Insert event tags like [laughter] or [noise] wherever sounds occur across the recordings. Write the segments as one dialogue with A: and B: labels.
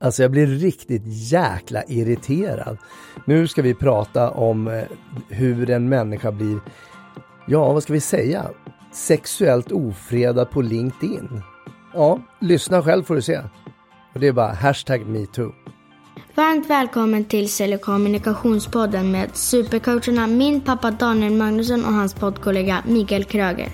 A: Alltså jag blir riktigt jäkla irriterad. Nu ska vi prata om eh, hur en människa blir, ja vad ska vi säga, sexuellt ofredad på LinkedIn. Ja, lyssna själv får du se. Och det är bara hashtag metoo.
B: Varmt välkommen till Sälj och kommunikationspodden med supercoacherna min pappa Daniel Magnusson och hans poddkollega Mikael Kröger.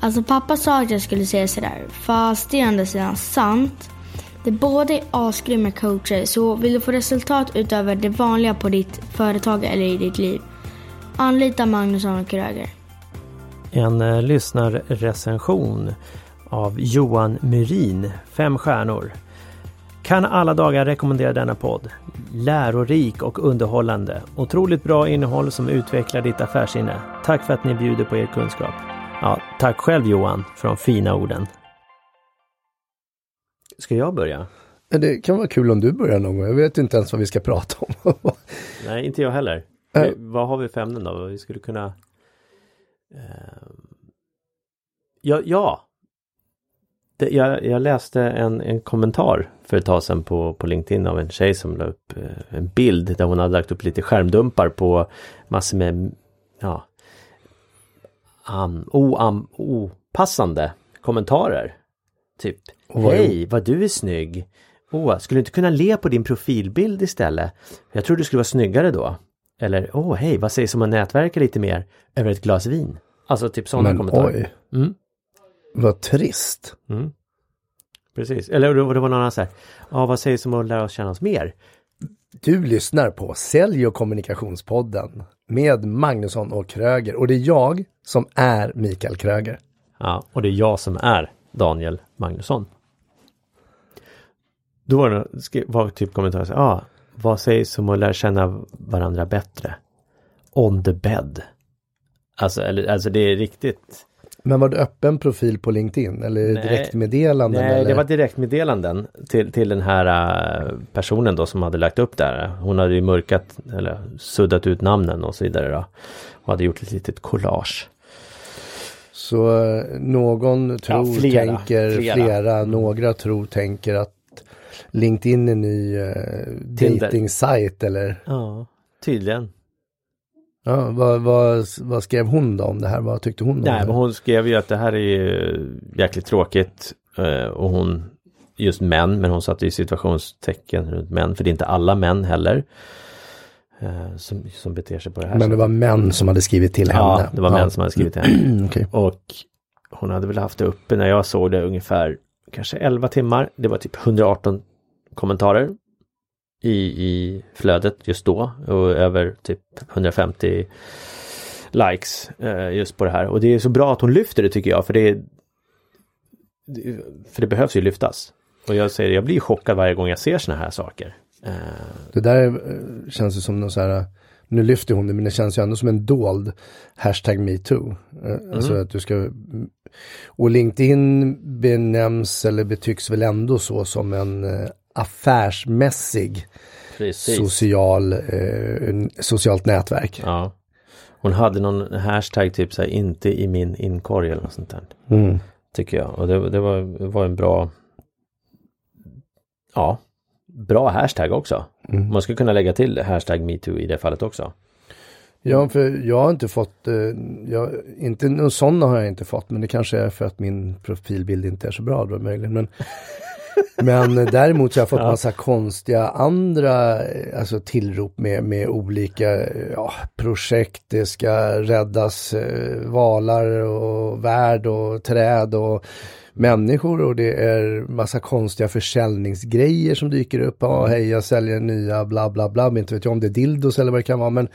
B: Alltså pappa sa att jag skulle säga sådär, fast det är å andra sidan sant. De båda är asgrymma coacher, så vill du få resultat utöver det vanliga på ditt företag eller i ditt liv, anlita Magnusson och Kröger.
C: En eh, lyssnarrecension av Johan Myrin, fem stjärnor. Kan alla dagar rekommendera denna podd. Lärorik och underhållande. Otroligt bra innehåll som utvecklar ditt affärsinne. Tack för att ni bjuder på er kunskap. Ja, tack själv Johan för de fina orden. Ska jag börja?
A: Ja, Det kan vara kul om du börjar någon gång. Jag vet inte ens vad vi ska prata om. [laughs]
C: Nej, inte jag heller.
A: Äh.
C: Vad har vi för ämnen då? Vi skulle kunna... Eh, ja, ja. Det, jag, jag läste en, en kommentar för ett tag sedan på, på LinkedIn av en tjej som la upp eh, en bild där hon hade lagt upp lite skärmdumpar på massor med ja, um, oam, opassande kommentarer. Typ, hej vad du är snygg. Åh, skulle du inte kunna le på din profilbild istället? Jag tror du skulle vara snyggare då. Eller, åh hej, vad sägs om att nätverka lite mer över ett glas vin? Alltså typ sådana
A: Men
C: kommentarer.
A: oj,
C: Mm,
A: vad trist.
C: mm. Precis, eller det var någon annan så här, ja vad sägs om att lära oss känna oss mer?
A: Du lyssnar på Sälj och kommunikationspodden med Magnusson och Kröger. Och det är jag som är Mikael Kröger.
C: Ja, och det är jag som är Daniel Magnusson. Då var det var typ kommentarer så här, ah, vad sägs om att lära känna varandra bättre? On the bed. Alltså, eller, alltså det är riktigt.
A: Men var det öppen profil på LinkedIn eller
C: Nej.
A: direktmeddelanden?
C: Nej,
A: eller?
C: det var direktmeddelanden till, till den här äh, personen då som hade lagt upp där. Hon hade ju mörkat eller suddat ut namnen och så vidare då. Och hade gjort ett litet collage.
A: Så eh, någon tror,
C: flera,
A: tänker,
C: flera.
A: flera, några tror, tänker att LinkedIn en ny eh, dating-sajt eller?
C: Ja, tydligen.
A: Ja, vad, vad, vad skrev hon då om det här? Vad tyckte hon om
C: Nej,
A: det?
C: men hon skrev ju att det här är ju jäkligt tråkigt. eh, Och hon, just män, men hon satte ju situationstecken runt män, för det är inte alla män heller. eh, Som, som beter sig på det här
A: Men det var män som hade skrivit till henne?
C: Ja, det var män som hade skrivit till henne. [clears throat]
A: Okej.
C: Och hon hade väl haft det uppe när jag såg det ungefär kanske 11 timmar. Det var typ 118 kommentarer i, i flödet just då och över typ 150 likes eh, just på det här. Och det är så bra att hon lyfter det tycker jag för det, för det behövs ju lyftas. Och jag säger, jag blir chockad varje gång jag ser såna här saker. Eh,
A: Det där eh, känns ju som någon så här, nu lyfter hon det men det känns ju ändå som en dold hashtag metoo. Eh, Alltså att du ska, och LinkedIn benämns eller betycks väl ändå så som en eh, affärsmässig
C: precis.
A: social, eh, socialt nätverk.
C: Ja. Hon hade någon hashtag typ så här, inte i min inkorg eller något sånt där.
A: Mm.
C: Tycker jag. Och det, det var, var en bra Ja Bra hashtag också.
A: Mm.
C: Man skulle kunna lägga till hashtag metoo i det fallet också.
A: Ja, för jag har inte fått, eh, jag, inte någon sådana har jag inte fått, men det kanske är för att min profilbild inte är så bra då möjligen. Men, [laughs] men däremot så har jag fått massa konstiga andra eh, alltså tillrop med, med olika eh, ja, projekt. Det ska räddas eh, valar och värld och träd och människor och det är massa konstiga försäljningsgrejer som dyker upp. Ja, hej jag säljer nya bla bla bla, men inte vet jag om det är dildos eller vad det kan vara. Men,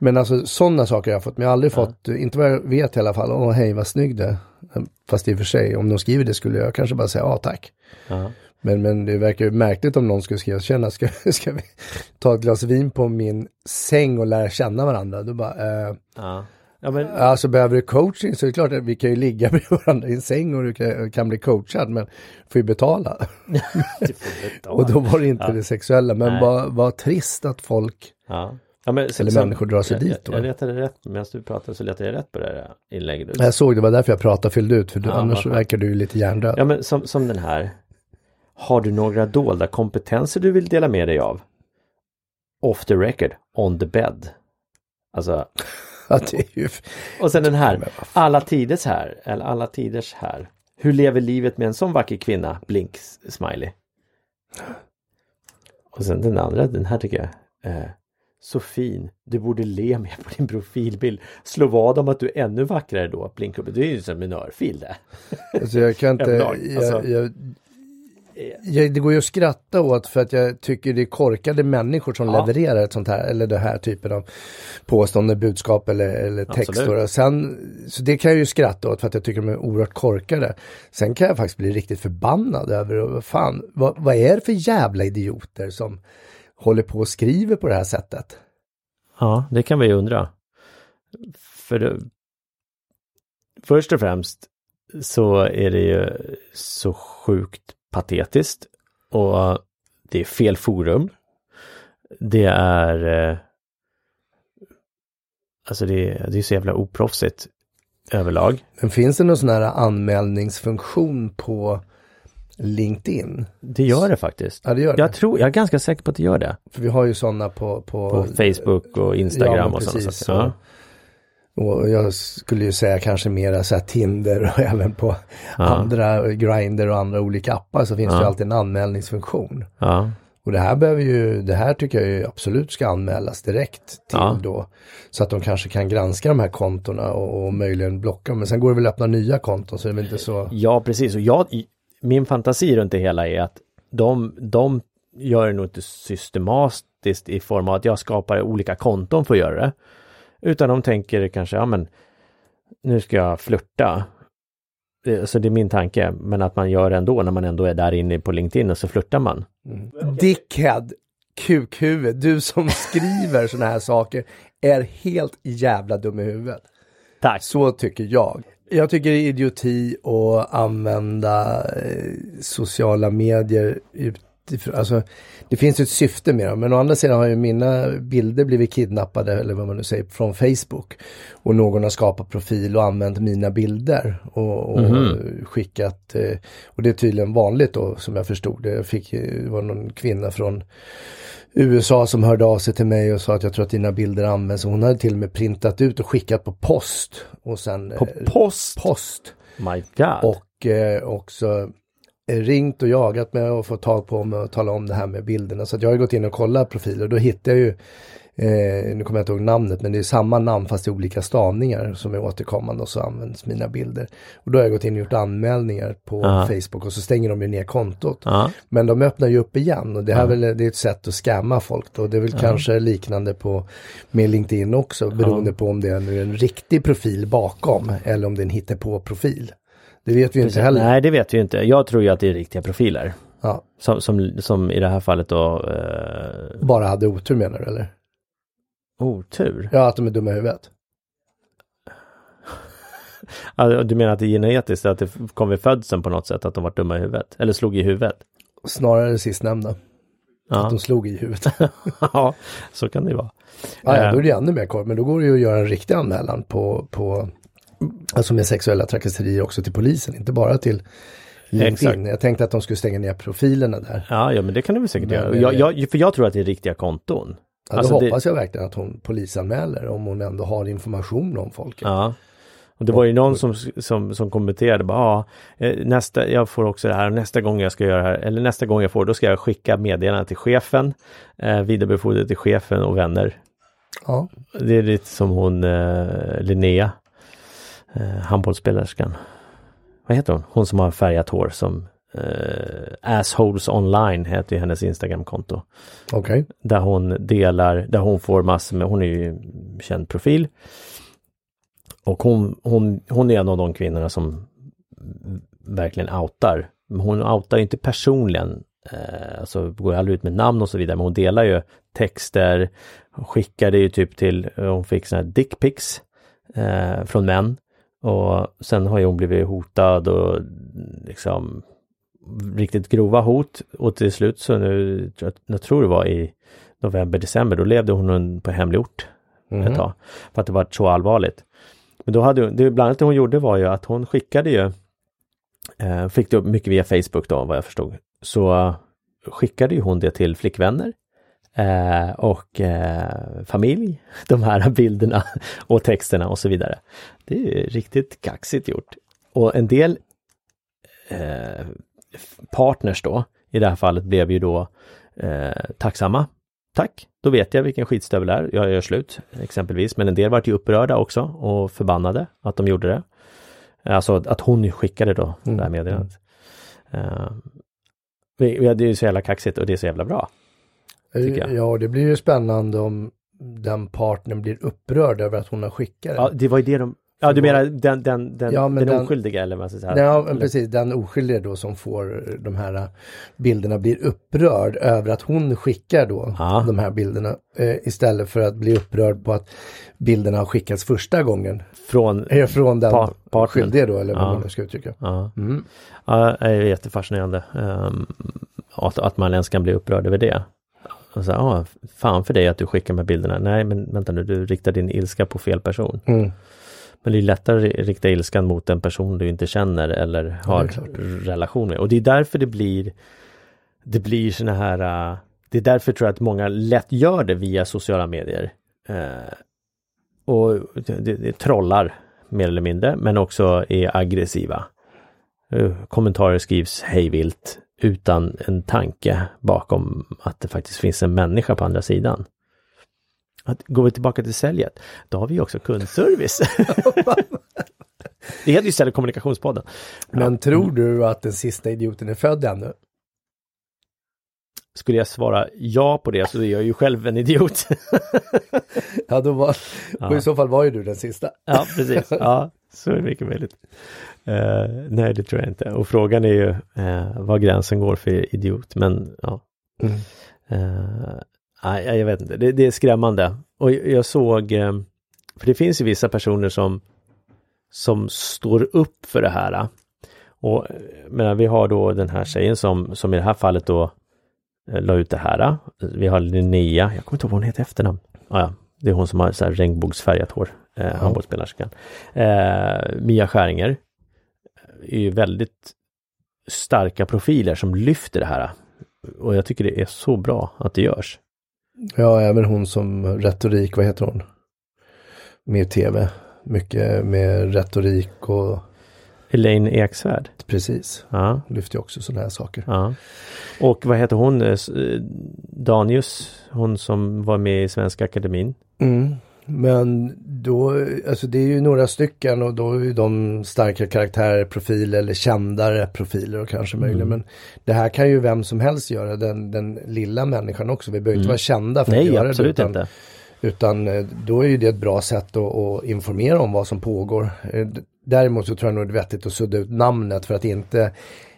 A: men alltså sådana saker har jag fått, men jag har aldrig fått, inte vad jag vet i alla fall, åh hej vad snygg är. Fast i och för sig, om de skriver det skulle jag kanske bara säga ja tack.
C: Ja.
A: Men, men det verkar ju märkligt om någon skulle skriva, tjena ska, [laughs] ska vi ta ett glas vin på min säng och lära känna varandra? Då bara, eh,
C: Ja. Ja men
A: Alltså behöver du coaching så är det klart att vi kan ju ligga [laughs] bredvid varandra i en säng och du kan, kan bli coachad men får ju betala. [laughs]
C: det får ta.
A: Och då var det inte
C: Ja.
A: det sexuella men vad trist att folk
C: Ja. Ja, men,
A: Eller människor drar sig
C: jag,
A: dit då.
C: Jag, letade rätt, medan du pratade så letade jag rätt på det här inlägget.
A: Jag såg det var därför jag pratade fyllde ut för du,
C: Ja,
A: annars
C: skönt.
A: verkar du lite hjärndöd.
C: Ja men som, som den här. Har du några dolda kompetenser du vill dela med dig av? Off the record, on the bed. Alltså, [laughs]
A: Ja, det är ju...
C: och sen den här, alla tiders här, eller alla tiders här. Hur lever livet med en sån vacker kvinna? Blink smiley. Och sen den andra, den här tycker jag. Eh, så fin, du borde le mer på din profilbild. Slå vad om att du är ännu vackrare då. Blink upp. Det är ju som en örfil det.
A: Alltså jag kan inte... Jag,
C: alltså.
A: jag, jag, det går ju att skratta åt för att jag tycker det är korkade människor som
C: Ja.
A: levererar ett sånt här, eller det här typen av påstående, budskap eller, eller text.
C: Absolut.
A: Och sen, så det kan jag ju skratta åt för att jag tycker de är oerhört korkade. Sen kan jag faktiskt bli riktigt förbannad över, vad fan, vad, vad är det för jävla idioter som håller på och skriver på det här sättet?
C: Ja, det kan vi undra. För det, först och främst så är det ju så sjukt patetiskt och det är fel forum. Det är eh, Alltså det, är- det är så jävla oproffsigt överlag.
A: Men finns det någon sån här anmälningsfunktion på LinkedIn?
C: Det gör det faktiskt.
A: Ja, det gör det.
C: Jag tror, jag är ganska säker på att det gör det.
A: För vi har ju sådana på, på,
C: På Facebook och
A: Ja,
C: Instagram
A: men
C: och sådana saker. Ja.
A: Och jag skulle ju säga kanske mera så här Tinder och [laughs] även på
C: Ja.
A: andra Grindr och andra olika appar så finns det
C: Ja.
A: ju alltid en anmälningsfunktion.
C: ja.
A: Och det här behöver ju, det här tycker jag ju absolut ska anmälas direkt till
C: Ja.
A: då. Så att de kanske kan granska de här kontona och, och möjligen blocka. Men sen går det väl att öppna nya konton så det är väl inte så.
C: Ja, precis. Och jag, min fantasi runt det hela är att de, de gör det nog inte systematiskt i form av att jag skapar olika konton för att göra det. Utan de tänker kanske, ja men nu ska jag flirta. Eh, Så det är min tanke, men att man gör det ändå när man ändå är där inne på LinkedIn och så flirtar man.
A: Dickhead, kukhuvud, du som [laughs] skriver sådana här saker är helt jävla dum i huvudet.
C: Tack!
A: Så tycker jag. Jag tycker det är idioti att använda eh, sociala medier utifrån. Alltså, det finns ett syfte med dem. Men å andra sidan har ju mina bilder blivit kidnappade, eller vad man nu säger, från Facebook. Och någon har skapat profil och använt mina bilder och, och skickat. Eh, och det är tydligen vanligt då, som jag förstod det. Jag fick, det var någon kvinna från USA som hörde av sig till mig och sa att jag tror att dina bilder används. Hon hade till och med printat ut och skickat på post. Och sen
C: På
A: eh,
C: post!
A: post.
C: My God!
A: Och eh, också eh, ringt och jagat mig och fått tag på mig och tala om det här med bilderna. Så jag har gått in och kollat profiler och då hittar jag ju Eh, nu kommer jag inte ihåg namnet men det är samma namn fast i olika stavningar som är återkommande och så används mina bilder. Och då har jag gått in och gjort anmälningar på
C: Ja.
A: Facebook och så stänger de ju ner kontot.
C: Ja,
A: Men de öppnar ju upp igen och det här är väl det är ett sätt att scamma folk då. Det är väl kanske liknande på med LinkedIn också beroende på om det är en riktig profil bakom eller om det är en hittepå-profil. Det vet vi ju inte heller.
C: nej det vet vi inte. Jag tror ju att det är riktiga profiler.
A: Ja,
C: Som, som, som i det här fallet då eh,
A: bara hade otur menar du eller?
C: Otur.
A: Ja, att de är dumma i huvudet.
C: Ja, [laughs] du menar att det är genetiskt, att det kom vid födseln på något sätt, att de var dumma i huvudet? Eller slog i huvudet?
A: Snarare det sistnämnda. Att
C: Ja,
A: de slog i huvudet. [laughs]
C: ja så kan det vara.
A: Ja, ja,
C: Eh.
A: då är det ännu mer korv. Men då går det ju att göra en riktig anmälan på, på alltså med sexuella trakasserier också till polisen, inte bara till LinkedIn. Jag tänkte att de skulle stänga ner profilerna där.
C: Ja, ja men det kan du väl säkert
A: Men-
C: göra.
A: men-
C: Jag, jag, för jag tror att det är riktiga konton.
A: Ja, då
C: Alltså, det-
A: hoppas jag verkligen att hon polisanmäler om hon ändå har information om folket.
C: Ja. Och det var ju någon som, som, som kommenterade bara, ja, eh, nästa, jag får också det här, nästa gång jag ska göra det här, eller nästa gång jag får, då ska jag skicka meddelande till chefen, eh, vidarebefordra till chefen och vänner.
A: Ja.
C: Det är lite som hon eh, Linnea, eh, handbollsspelerskan. Vad heter hon? Hon som har färgat hår som eh, Assholes online heter ju hennes Instagramkonto.
A: Okej.
C: Där hon delar, där hon får massor med, hon är ju känd profil. Och hon, hon, hon är en av de kvinnorna som verkligen outar. Men hon outar inte personligen, eh, alltså går aldrig ut med namn och så vidare, men hon delar ju texter, hon skickade ju typ till, hon fick såna här dickpics eh, från män. Och sen har ju hon blivit hotad och liksom riktigt grova hot och till slut så nu, jag, tror det var i november, december, då levde hon på hemlig ort
A: Mhm.
C: ett tag. För att det var så allvarligt. Men då hade det bland annat det hon gjorde var ju att hon skickade ju, eh, fick det upp mycket via Facebook då vad jag förstod. så skickade ju hon det till flickvänner eh, och eh, familj, [laughs] de här bilderna [laughs] och texterna och så vidare. Det är riktigt kaxigt gjort. Och en del eh, partners då, i det här fallet blev ju då eh, tacksamma. Tack, då vet jag vilken skitstövel det är. Jag gör slut exempelvis. Men en del vart ju upprörda också och förbannade att de gjorde det. Alltså att hon skickade då mm. det här meddelandet. Uh, det är ju så jävla kaxigt och det är så jävla bra.
A: Ja, det blir ju spännande om den partnern blir upprörd över att hon har skickat det.
C: Ja, det var ju det de, Ja, du menar den, den, den, ja, den, den oskyldiga eller vad ska säga?
A: Ja, men precis. Den oskyldiga då som får de här bilderna blir upprörd över att hon skickar då ja. de här bilderna eh, istället för att bli upprörd på att bilderna har skickats första gången.
C: Från,
A: eh, från den pa skyldiga då, eller vad ja. man nu ska uttrycka.
C: Ja, mm. ja det är jättefascinerande um, att, att man ens kan bli upprörd över det. Och så, ah, fan för dig att du skickar med bilderna. Nej, men vänta nu, du riktar din ilska på fel person. Mm. Men det är lättare att rikta ilskan mot en person du inte känner eller har ja, relation med. Och det är därför det blir Det blir såna här uh, Det är därför tror jag att många lätt gör det via sociala medier. Uh, och det, det, trollar mer eller mindre men också är aggressiva. Uh, kommentarer skrivs hejvilt utan en tanke bakom att det faktiskt finns en människa på andra sidan. Att, går vi tillbaka till säljet, då har vi också kundservice. [laughs] det heter ju istället kommunikationspodden.
A: Men ja. tror du att den sista idioten är född ännu?
C: Skulle jag svara ja på det så är jag ju själv en idiot. [laughs]
A: ja, då var, ja. i så fall var ju du den sista.
C: ja, precis. Ja, så är det mycket möjligt. Uh, nej, det tror jag inte. Och frågan är ju uh, var gränsen går för idiot, men ja. Mm. Nej, jag vet inte. Det, det, är skrämmande. Och jag såg, eh, för det finns ju vissa personer som, som står upp för det här. Och men vi har då den här tjejen som, som i det här fallet då eh, la ut det här. Vi har Linnea, jag kommer inte ihåg vad hon heter efternamn. Ah, ja, det är hon som har så här regnbågsfärgat hår, eh, ja. handbollsspelerskan. Eh, Mia Skäringer är ju väldigt starka profiler som lyfter det här. Och jag tycker det är så bra att det görs.
A: Ja, även hon som retorik, vad heter hon? Med tv. Mycket med retorik och...
C: Elaine Eksvärd.
A: Precis. Ja. Lyfter också sådana här saker.
C: Ja. Och vad heter hon? Eh, Danius, hon som var med i Svenska Akademin.
A: Mm. Men då, alltså det är ju några stycken och då är ju de starka karaktärer, profiler eller kändare profiler och kanske möjligen. Mm. Men det här kan ju vem som helst göra, den, den lilla människan också. Vi behöver mm. inte vara kända för
C: Nej,
A: att göra
C: absolut
A: det.
C: Utan, inte.
A: utan eh, då är ju det ett bra sätt att, att informera om vad som pågår. Eh, däremot så tror jag nog det är vettigt att sudda ut namnet för att inte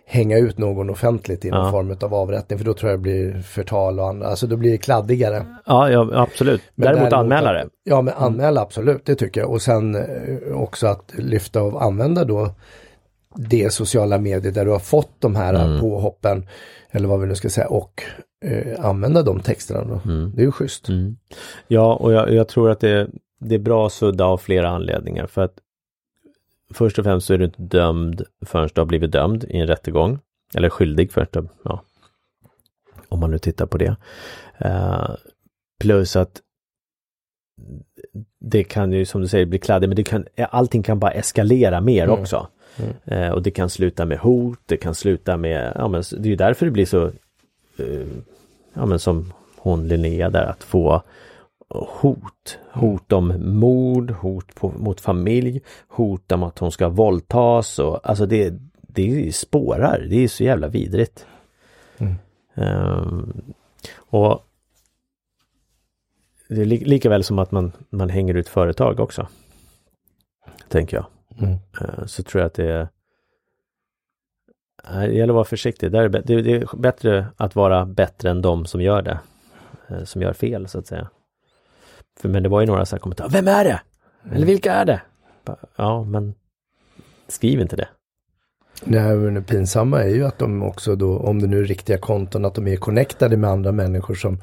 A: hänga ut någon offentligt i någon ja. form av avrättning för då tror jag det blir förtal och andra, alltså då blir det kladdigare.
C: Ja, ja absolut. Men däremot, däremot anmäla det.
A: Ja, men anmäla absolut, det tycker jag. Och sen eh, också att lyfta och använda då det sociala medier där du har fått de här mm. påhoppen, eller vad vi nu ska säga, och eh, använda de texterna då. Mm. Det är ju schysst. Mm.
C: Ja, och jag, jag, tror att det, det är bra att sudda av flera anledningar för att först och främst så är du inte dömd förrän du har blivit dömd i en rättegång. Eller skyldig först, ja. Om man nu tittar på det. Uh, plus att det kan ju som du säger bli kladdigt, men det kan, allting kan bara eskalera mer mm. också. Mm. Uh, och det kan sluta med hot, det kan sluta med, ja men det är ju därför det blir så, uh, ja men som hon Linnea där, att få hot. Hot om mord, hot på, mot familj, hot om att hon ska våldtas och alltså det, det spårar. Det är så jävla vidrigt. Mm. Um, och det är li lika väl som att man, man hänger ut företag också. Tänker jag. Mm. Uh, så tror jag att det är det gäller att vara försiktig. Det är, det är bättre att vara bättre än de som gör det. Uh, som gör fel så att säga. För, men det var ju några så här kommentarer. Vem är det? Mm. Eller vilka är det? Ja, men skriv inte det.
A: Nej, men det pinsamma är ju att de också då, om det nu är riktiga konton, att de är connectade med andra människor som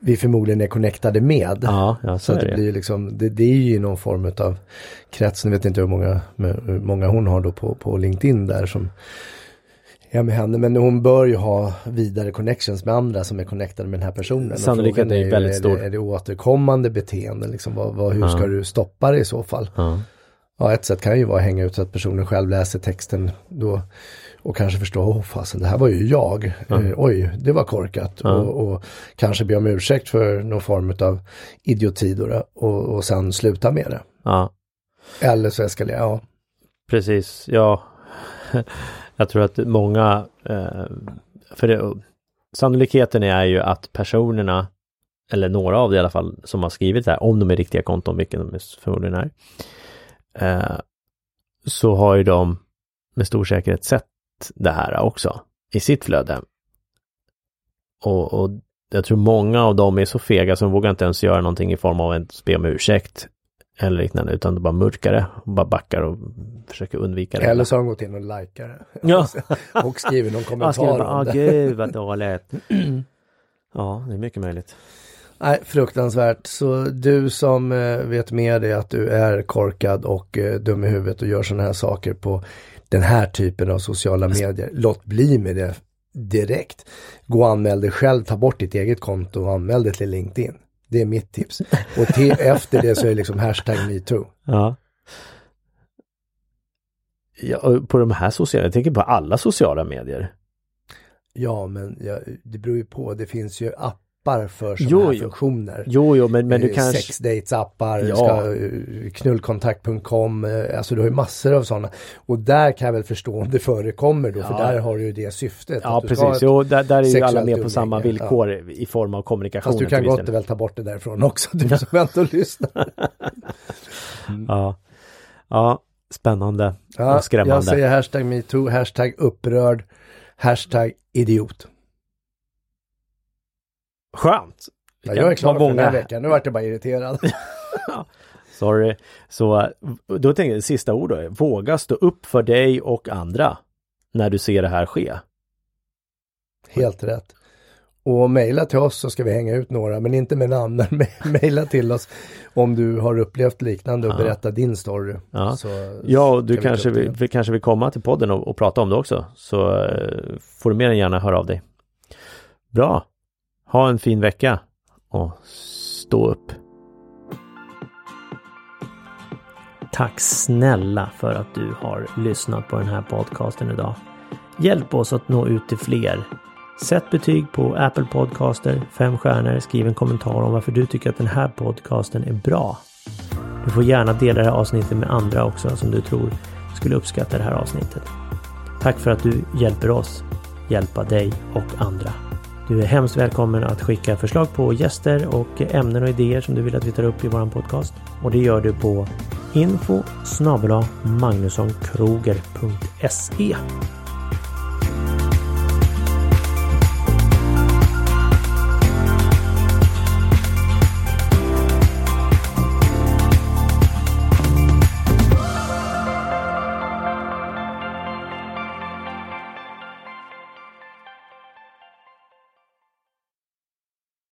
A: vi förmodligen är connectade med.
C: Ja, ja
A: så, så det. blir liksom, det, det, är ju någon form av krets, nu vet inte hur många, hur många hon har då på, på LinkedIn där som Ja med henne, men hon bör ju ha vidare connections med andra som är connectade med den här personen.
C: Sannolikheten är ju väldigt
A: är
C: stor.
A: Det, är det återkommande beteende liksom? Vad, vad, hur
C: Ja.
A: ska du stoppa det i så fall?
C: Ja.
A: Ja, ett sätt kan ju vara att hänga ut så att personen själv läser texten då och kanske förstå, åh fasen det här var ju jag,
C: Ja.
A: eh, oj det var korkat och, och kanske be om ursäkt för någon form av idioti då, och, och sen sluta med det.
C: ja,
A: Eller så eskalerar, ja.
C: precis. Ja, jag tror att många, eh, för det, sannolikheten är ju att personerna, eller några av det i alla fall, som har skrivit det här, om de är riktiga konton, vilket de förmodligen är, eh, så har ju de med stor säkerhet sett det här också i sitt flöde. Och, och jag tror många av dem är så fega som vågar inte ens göra någonting i form av att be om ursäkt eller liknande, utan de bara mörkar det och bara backar och försöker undvika det.
A: Eller så har de gått in och likat det.
C: Ja. [laughs]
A: och skrivit någon
C: Ja,
A: kommentar
C: skriver bara, ah, gud vad dåligt. [clears throat] ja, det är mycket möjligt.
A: Nej, fruktansvärt. Så du som eh, vet med dig att du är korkad och eh, dum i huvudet och gör sådana här saker på den här typen av sociala medier. Låt bli med det direkt. Gå och anmäl dig själv, ta bort ditt eget konto och anmäl dig till LinkedIn. Det är mitt tips. Och till, [laughs] efter det så är det liksom hashtag metoo.
C: Ja. Ja, på de här sociala, jag tänker på alla sociala medier.
A: Ja, men ja, det beror ju på. Det finns ju appar för sådana
C: Jo,
A: här
C: jo.
A: funktioner.
C: Jo, jo, men, men du
A: Eh,
C: kanske...
A: Sexdatesappar,
C: Ja.
A: eh, knullkontakt.com, eh, alltså du har ju massor av sådana. Och där kan jag väl förstå om det förekommer då, för
C: Ja.
A: där har du ju det syftet.
C: Ja, precis. Jo, där, där är ju alla med på samma
A: ja.
C: villkor i form av kommunikation.
A: Fast du kan gott
C: del.
A: väl ta bort det därifrån också, du som ändå lyssnar. [laughs]
C: Ja. ja, spännande
A: Ja,
C: och skrämmande.
A: jag säger hashtag metoo, hashtag upprörd, hashtag idiot.
C: Skönt!
A: Ja, jag är klar
C: Vad
A: för den här
C: många-
A: veckan, nu vart jag bara irriterad. [laughs]
C: Sorry. Så då tänker jag, sista ord då. Våga stå upp för dig och andra när du ser det här ske.
A: Helt rätt. Och mejla till oss så ska vi hänga ut några, men inte med namn, [laughs] mejla till oss om du har upplevt liknande och
C: Ja.
A: berätta din story.
C: Ja. Ja, och du
A: vi
C: kanske, vill, vi kanske vill komma till podden och, och prata om det också. Så eh, får du mer än gärna höra av dig. Bra! Ha en fin vecka och stå upp. Tack snälla för att du har lyssnat på den här podcasten idag. Hjälp oss att nå ut till fler. Sätt betyg på Apple Podcaster, fem stjärnor, skriv en kommentar om varför du tycker att den här podcasten är bra. Du får gärna dela det här avsnittet med andra också som du tror skulle uppskatta det här avsnittet. Tack för att du hjälper oss hjälpa dig och andra. Du är hemskt välkommen att skicka förslag på gäster och ämnen och idéer som du vill att vi tar upp i vår podcast. Och det gör du på info magnussonkroger.se